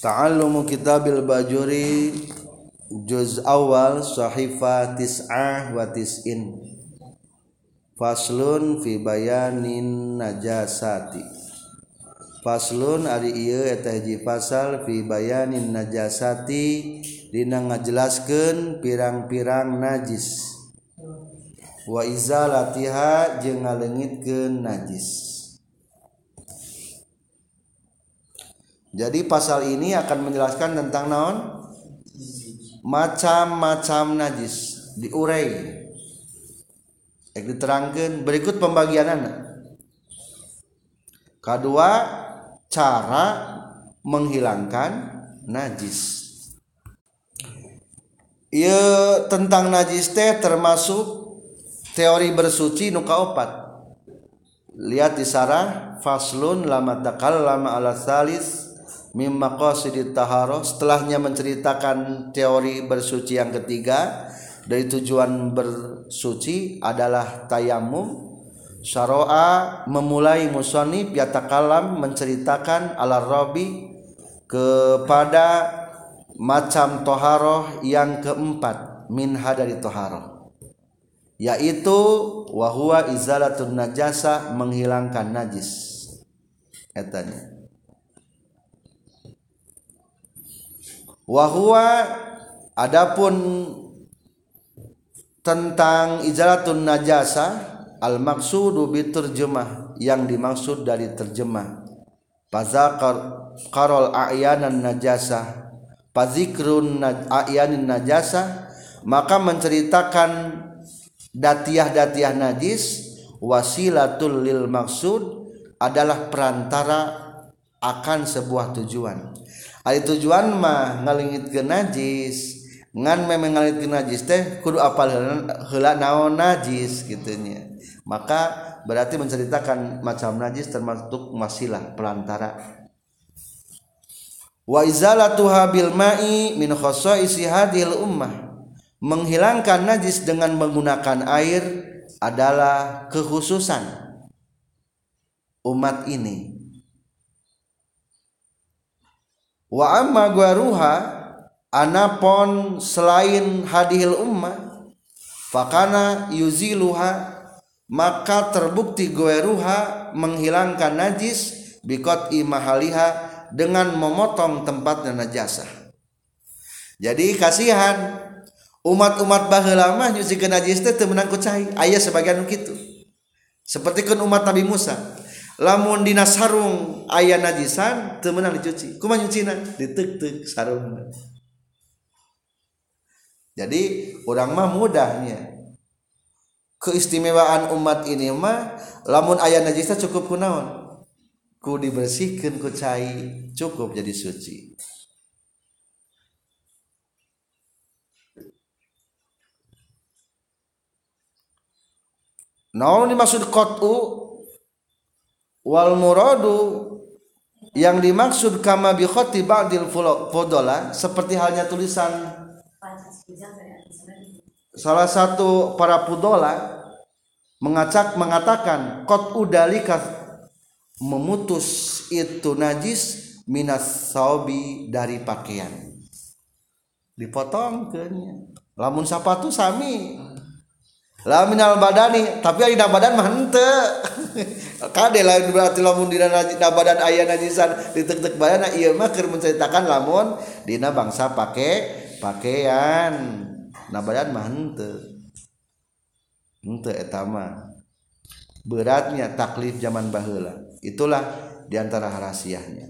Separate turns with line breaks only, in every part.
Ta'allumu kitabil bajuri juz awal sahifa tis'ah wa tis'in. Faslun fi bayanin najasati. Faslun ari ieu eta hiji pasal fi bayanin najasati dina ngajelaskeun pirang-pirang najis. Wa izalatiha jeung ngaleungitkeun najis. Jadi pasal ini akan menjelaskan tentang naon macam-macam najis diurai. Ek diterangkan berikut pembagian. Kedua cara menghilangkan najis. Ia tentang najis teh termasuk teori bersuci nuka opat. Lihat di sarah faslun lama takal lama ala salis mimma qasidit taharo setelahnya menceritakan teori bersuci yang ketiga dari tujuan bersuci adalah tayamum syara'a memulai musonib yatakalam menceritakan ala rabi kepada macam toharoh yang keempat minha dari toharoh yaitu wahwa izalatun najasa menghilangkan najis. Etanya wahwa adapun tentang izalatun najasa al maksudu terjemah yang dimaksud dari terjemah. Fazakar qarol a'yanan najasa fazikrun a'yanin najasa maka menceritakan datiah-datiah najis wasilatul lil maksud adalah perantara akan sebuah tujuan Ari tujuan mah ngalingit ke najis. Ngan memang ngalingit ke najis teh kudu apal heula naon najis gitunya maka berarti menceritakan macam najis termasuk masilah pelantara. Wa izalatuha bil ma'i min khasa'isi hadhil ummah. Menghilangkan najis dengan menggunakan air adalah kekhususan umat ini wa amma guaruha anapon selain hadihil ummah fakana yuziluha maka terbukti gueruha menghilangkan najis bikot imahaliha dengan memotong tempatnya najasah. Jadi kasihan umat-umat baheula mah nyucikeun najis teh teu meunang ku cai aya sebagian kitu. Seperti kan umat Nabi Musa lamun dina sarung ayah najisan temenan dicuci. Kuma nyucina? Ditek-tek sarung. Jadi orang mah mudahnya. Keistimewaan umat ini mah lamun ayah najisnya cukup kunaon ku dibersihkan ku cai cukup jadi suci. Naon dimaksud qat'u wal muradu yang dimaksud kama bi khati ba'dil fudola seperti halnya tulisan. Salah satu para pudola mengacak mengatakan kot udalika memutus itu najis minas saubi dari pakaian. Dipotong ke lamun sapatu sami lah minal badani tapi ada badan mah henteu. Kade lain berarti lamun dina badan aya najisan ditek-tek badan ieu mah keur menceritakan lamun dina bangsa pake pakaian nah badan mah henteu. Henteu eta mah. Beratnya taklif zaman baheula. Itulah di antara rahasianya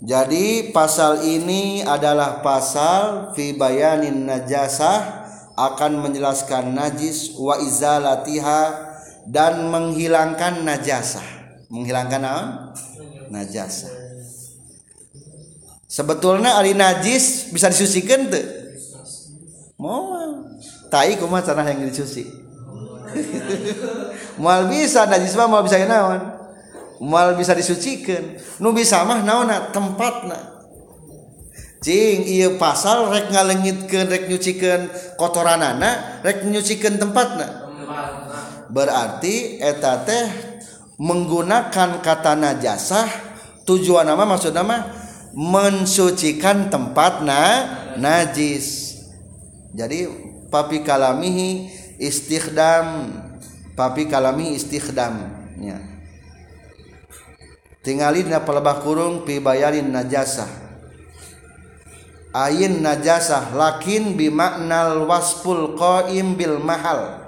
Jadi pasal ini adalah pasal fi bayanin najasah akan menjelaskan najis wa izalatiha dan menghilangkan najasah. Menghilangkan apa? Najasah. Sebetulnya ari najis bisa disucikan tuh. Mau tai kumaha cara yang dicuci? mal bisa najis mah mal bisa naon mal bisa disucikan. Nu bisa mah naona tempatna. Cing iya pasal rek ngalengitkeun rek nyucikeun kotoranana rek nyucikeun tempatna. Berarti eta teh menggunakan kata najasah tujuan nama maksud nama mensucikan tempat na najis. Jadi papi kalamihi istikhdam papi kalami istikhdam ya. tingali dina pelebah kurung pibayarin najasah. Ayin najasah lakin bimaknal wasful qaim bil mahal.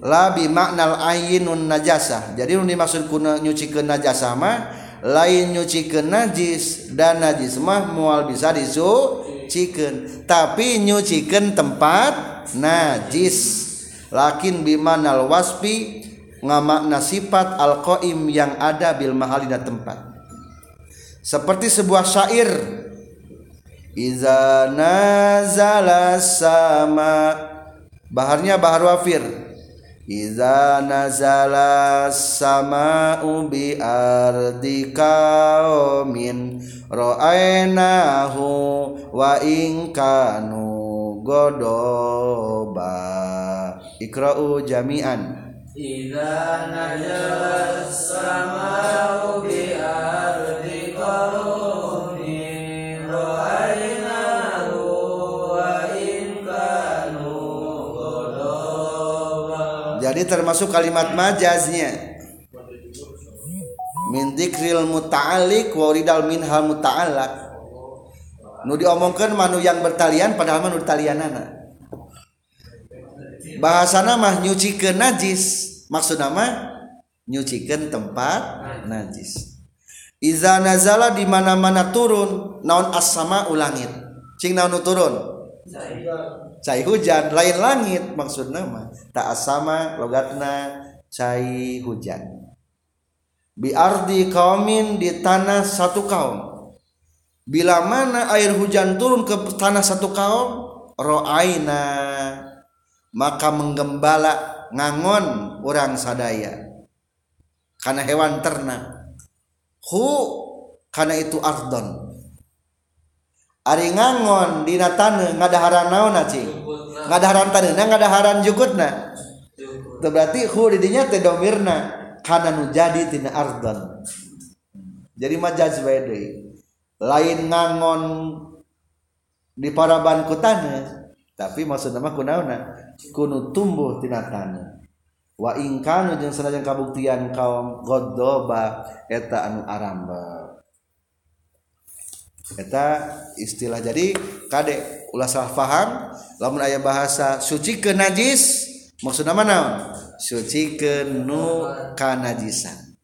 La bimaknal ayinun najasah. Jadi nu dimaksud kuna nyucikeun najasah mah lain nyucikeun najis dan najis mah moal bisa disucikeun. Tapi nyucikeun tempat najis. Lakin bimanal wasfi ngamakna sifat al-qaim yang ada bil mahalina tempat. Seperti sebuah syair. Iza nazala sama. Baharnya bahar wafir. Iza nazala sama'u bi ardi qaumin ra'ainahu wa in kanu godoba. Ikra'u jami'an Iza nazala sama'u bi ardi qaumin ra'ainahu jadi termasuk kalimat majaznya. Min dzikril muta'alliq wa ridal minhal muta'allaq. Nu diomongkeun manu yang bertalian padahal manu talianana bahasana mah nyucikeun najis. Maksud nama? Nyucikeun tempat najis. Iza nazala di mana-mana turun naon as-sama ulangit cing naon turun? Cai hujan. Lain langit maksud nama. Tak asama logatna cai hujan. Bi ardi kaumin di tanah satu kaum. Bila mana air hujan turun ke tanah satu kaum? Ro'aina maka menggembala ngangon orang sadaya. Karena hewan ternak. Hu karena itu ardon. Ari ngangon dina tanah ngadaharan naon cing? Ngadaharan taneuna ngadaharan jukutna. Teu berarti hu didinya teh domirna. Kana nu jadi tina ardon. Jadi majaz bae lain ngangon di paraban ku tanah tapi maksudna mah kunaona kunu tumbuh tina tanah wa ingkanu jeung sanajan kabuktian kaum godoba eta anu aramba. Kita istilah jadi Kadek ulah salah paham lamun ayah bahasa suci ke najis maksud mana suci ke nu kanajisan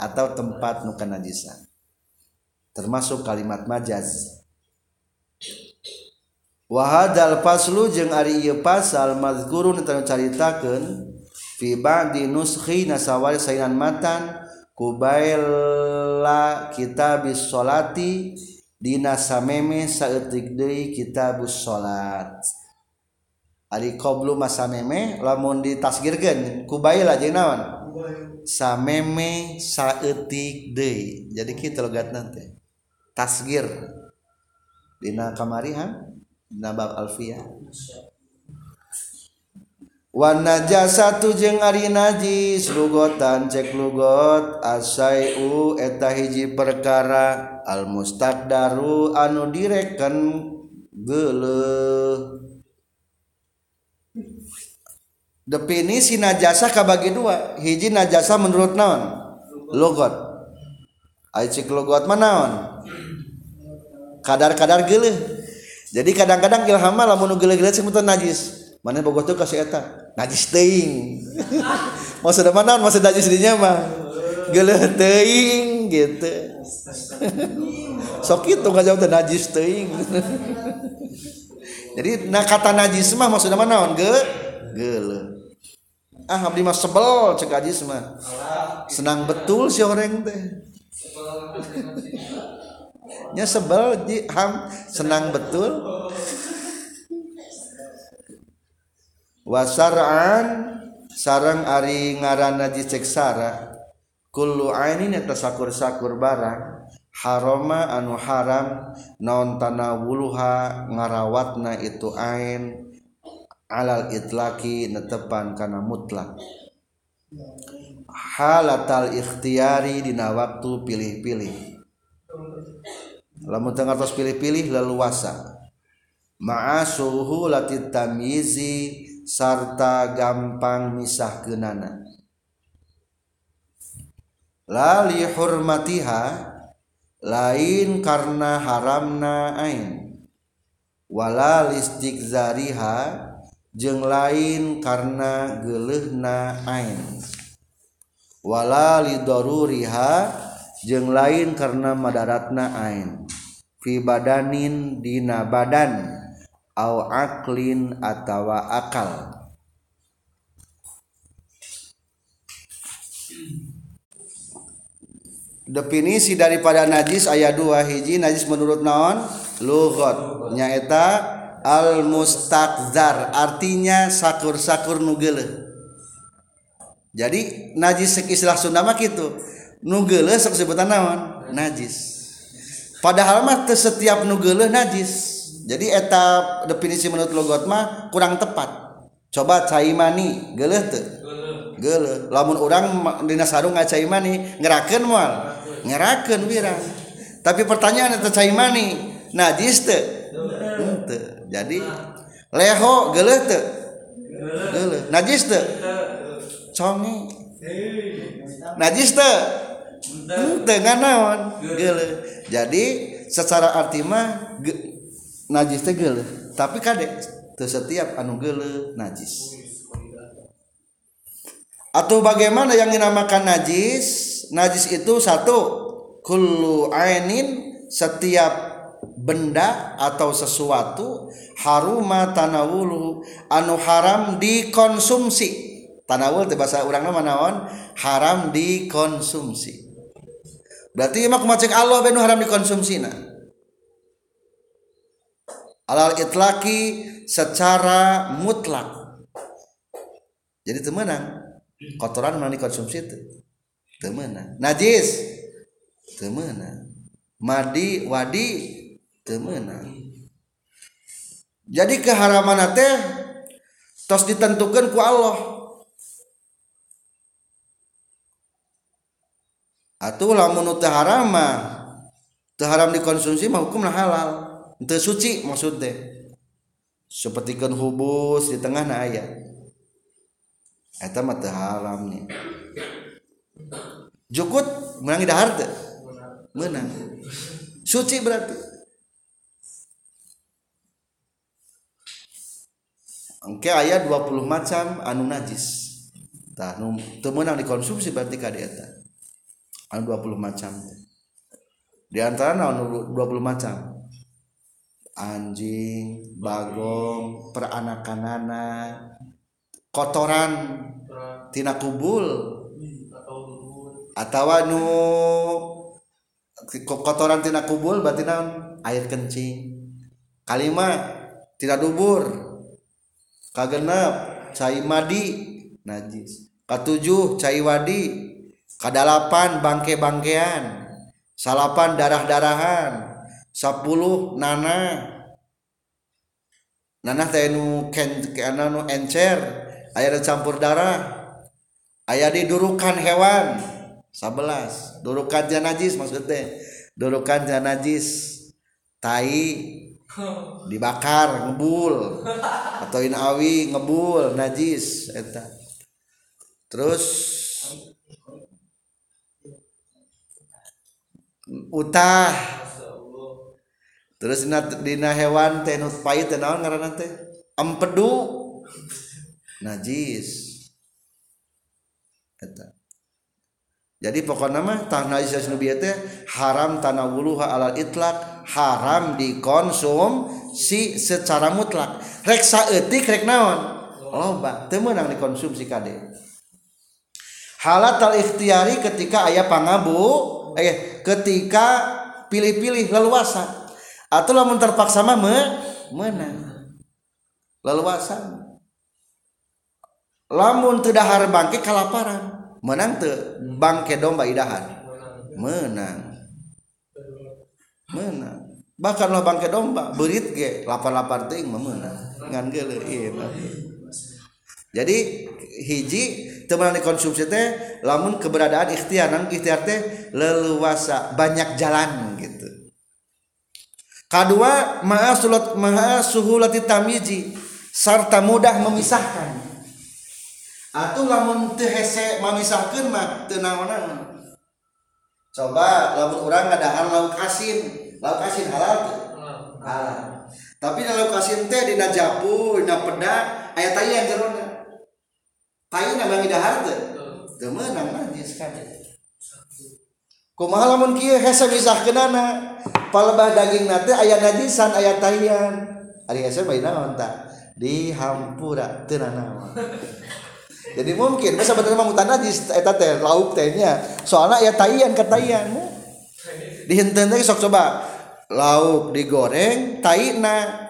atau tempat nu kanajisan. Termasuk kalimat majaz wahadal faslu jeung ari ieu pasal mazkurun tanu caritakeun fi ba'di nuskhi nasawari sainan matan kubaila kitabis sholati dina sameme saeutik deui kitabus sholat. Ari qablu masameme lamun ditasgirkeun kubaila jeung naon? Sameme saeutik deui. Jadi kitu logatna teh tasgir. Dina kamari ha? nabab alfiyah warna jasatu jeung Ari najis lugotan cek lugot asaiu eta hiji perkara al mustaqdaru anu direken geuleuh definisi najasa kabagi dua hiji najasa menurut naon? Logot ai cek logot mana naon? Kadar-kadar geuleuh jadi kadang-kadang ilhama lamun gele-gele sing najis. Mana bogoh tuh kasih eta? Najis teing maksud mana maksud najis dinya mah gele teing gitu. Sok itu nggak jauh najis teing jadi nah kata najis mah maksudnya mana on ge gele. Ah abdi mah sebel cek ajis mah. Senang betul si orang teh. nya sebel ham. Senang betul. Wasaraan sarang ari ngaranna ceksara kullu ainin eta sakur-sakur barang haroma anu haram naon tanawuluha ngarawatna itu ain alal itlaki netepan kana mutlak. Halatal ikhtiari dina waktu pilih-pilih. lamun teu ngartos pilih-pilih leluasa. Ma'a suhu latit tamyizi sarta gampang misahkeunana. La li hurmatiha lain karena haramna ain. Wala listikzariha jeung lain karena gelehna ain. Wala lidoruriha jeng lain karena madaratna ain. Fi badanin dina badan. Au aklin atawa akal. Definisi daripada najis ayat 2 hiji najis menurut naon? Lughat nyaeta al mustakzar artinya sakur-sakur nugele jadi najis istilah Sunda mah kitu nugele sok sebutan naon? Najis. Padahal mah setiap nugele najis. Jadi etap definisi menurut logot mah kurang tepat. Coba cai mani gele teu gele lamun orang dina sarung ngacai mani ngerakeun moal ngerakeun. Wirang. Tapi pertanyaan itu cai mani najis teu? Teu. Jadi leho gele teu? Gele najis teu? Congi najis teu? Teu nganaon geuleuh. Jadi secara arti mah najis teh geuleuh. Tapi kade teu setiap anu geuleuh najis. Atau bagaimana yang dinamakan najis? Najis itu satu kullu ainin setiap benda atau sesuatu haruma tanawulu anu haram dikonsumsi. Tanawul bahasa orang naon? Haram dikonsumsi berarti mak macek Allah benu haram dikonsumsi nah alal itlaki secara mutlak. Jadi temenang kotoran mana dikonsumsi itu temenang najis. Temenang madi wadi temenang jadi keharaman teh tos ditentukan ku Allah atau lamun haram mah. Haram dikonsumsi mah hukumna halal. Teu suci maksudnya seperti kan hubus di tengah na aya. Eta mah teu haram nih. Jukut menang dahar teu menang. Suci berarti. Oke ayat 20 macam anu najis. Tah meunang dikonsumsi berarti ka eta. Anu 20 macam. Di antara anu 20 macam. Anjing, bagong, peranakanana, kotoran tina kubul atau nu kotoran tina kubul berarti naon? Air kencing. Kalimat tidak dubur. Kagenap cai madi. Najis. Katujuh cai wadi kadalapan bangke-bangkean. Salapan darah-darahan. Sapuluh nana. Nanah teh nu kana nu encer. Aya campur darah. Aya di durukan hewan. 11 durukan najis maksud teh. Durukan najis tai. Dibakar ngebul. Atau awi ngebul najis eta. Terus utah. Terus dina, dina hewan teh nu pait teh naon ngaranna teh? Empedu. Najis. Eta. Jadi pokoknya mah tah najis nu teh haram tanawuluha alal itlak haram dikonsum si secara mutlak. Rek saeutik rek naon? Loba. Teu meunang dikonsumsi kade halat al ikhtiari ketika ayah pangabu eh ketika pilih-pilih leluasa atau lamun terpaksa mah me, menang. Leluasa. Lamun terdahar bangke kalaparan menang te bangke domba idahan menang. Menang. Bahkan lah bangke domba berit ge lapar lapar ting menang. Ngan gele iya jadi hiji teman dikonsumsi teh lamun keberadaan ikhtiar nan ikhtiar teh leluasa banyak jalan gitu. Kedua maha sulat maha suhulati tamiji sarta mudah memisahkan. Atau lamun teu hese mamisahkeun mah teu naonan coba lamun urang ngadahar lauk asin lauk asin halal teu halal. Tapi lauk asin teh dina japu dina peda aya yang jerona Tayu nama teu harta. Temenang najis sekali. Kumaha lamun kieu hese misahkeunana palebah daging nate aya najisan aya taian Ari hese bae naon Di Dihampura teu nanaon. Jadi mungkin bisa bener mah mutan najis eta teh lauk tehnya. Soalnya Soalna aya ke ka tahian. Teh sok coba lauk digoreng taina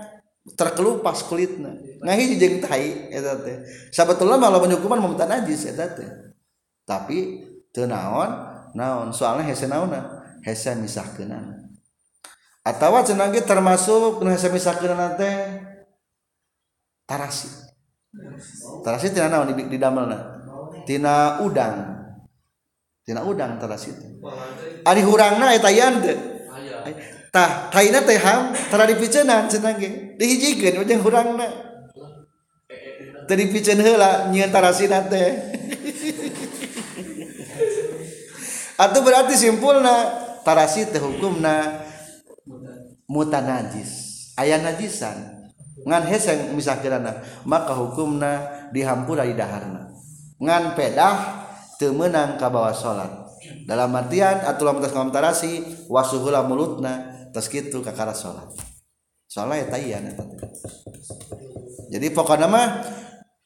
terkelupas kulitnya ngahi jeung tai eta teh. Sabetulna malah hukuman memutan najis eta teh. Tapi teu naon? Naon? Soalnya hese naonna hese misahkeunana. Atawa cenah ge termasuk nu hese misahkeunana teh tarasi. Tarasi tina naon? Di damelna? Tina udang. Tina udang tarasi teh. Ari hurangna eta yan teh tah taina teh ham tara dipiceunan cenah ge dihijikan macam kurang na tadi pican hela nyetarasi teh. atau berarti simpulna tarasi teh hukumna muta najis Aya najisan ngan heseng misakirana maka hukumna dihampura di daharna. Ngan pedah temenang ka bawah salat. Dalam artian atulah mentas tarasi wasuhula mulutna terus gitu kakara salat. soalnya ya jadi pokoknya mah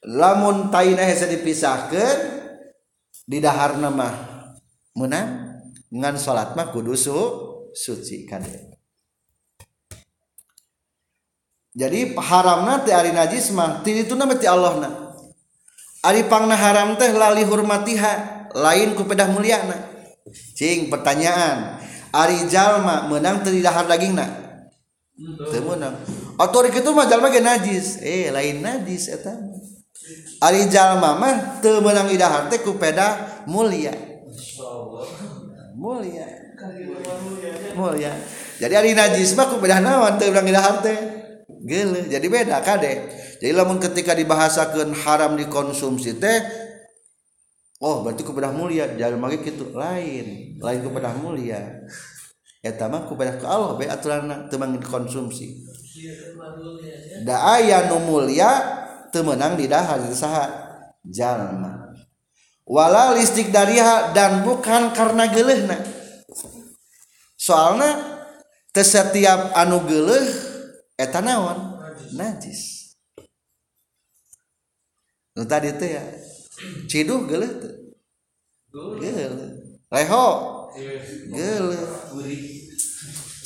lamun taina hese dipisahkan di dahar nama menang ngan sholat mah kudu su suci kan jadi haramna teh ari najis mah ti itu nama ti Allahna ari pangna haram teh lali hurmatiha lain ku pedah muliana cing pertanyaan. Ari jalma menang teu dahar dagingna menang. Atau kitu jalma ge najis. Eh lain najis eta. Ari jalma mah teu menang idahar teh ku pedah mulia. Mulia. Mulia. Jadi ari najis mah ku pedah naon teu menang idahar teh gele jadi beda kade jadi lamun ketika dibahasakan haram dikonsumsi teh oh berarti kepada mulia. Jangan lagi gitu lain. Lain kepada mulia etama kepada ke Allah be aturan temang konsumsi da aya nu mulia teu meunang di dahar saha jalma. Wala listik dariha dan bukan karena geuleuhna. Soalna teu setiap anu geuleuh eta naon? Najis. Nu tadi teh ya ciduh geuleuh teu geuleuh. Leho gele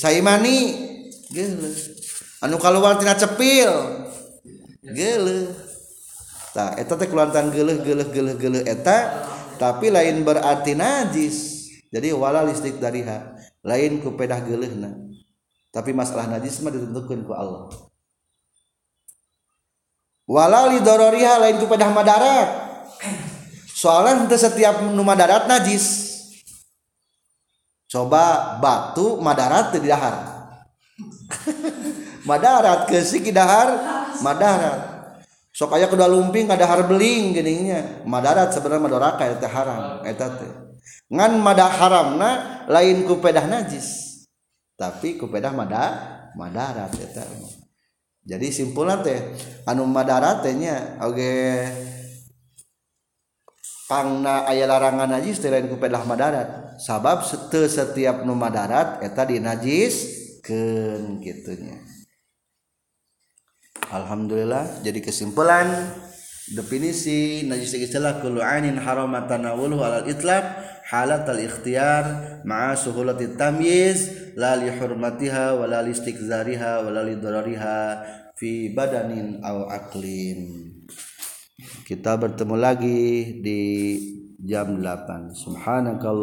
cai mani gele anu keluar tina cepil. Gele tak eta teh kulantan geleh geleh geleh geleh eta tapi lain berarti najis. Jadi wala listrik dari ha lain ku pedah gelehna. Tapi masalah najis mah ditentukan ku Allah. Wala lidororiha lain ku pedah madarat. Soalnya setiap nu madarat najis. coba batu madarat di dahar. Madarat kesik di dahar madarat. Sok aya kedua lumping ada har beling geningnya. Madarat sebenarnya madoraka eta haram eta teh. Ngan madah haramna lain ku pedah najis. Tapi ku pedah mada madarat eta jadi simpulan teh anu madarat teh nya oge okay. pangna aya larangan najis lain ku pedah madarat. Sabab sete setiap nu madarat eta di najis ken gitunya Alhamdulillah jadi kesimpulan definisi najis istilah kullu haramatan harama tanawulu alal itlaq halat al ikhtiyar ma'a suhulati tamyiz la li hurmatiha wa la li istikzariha wa la li darariha fi badanin aw aqlin. Kita bertemu lagi di jam 8 subhanakallah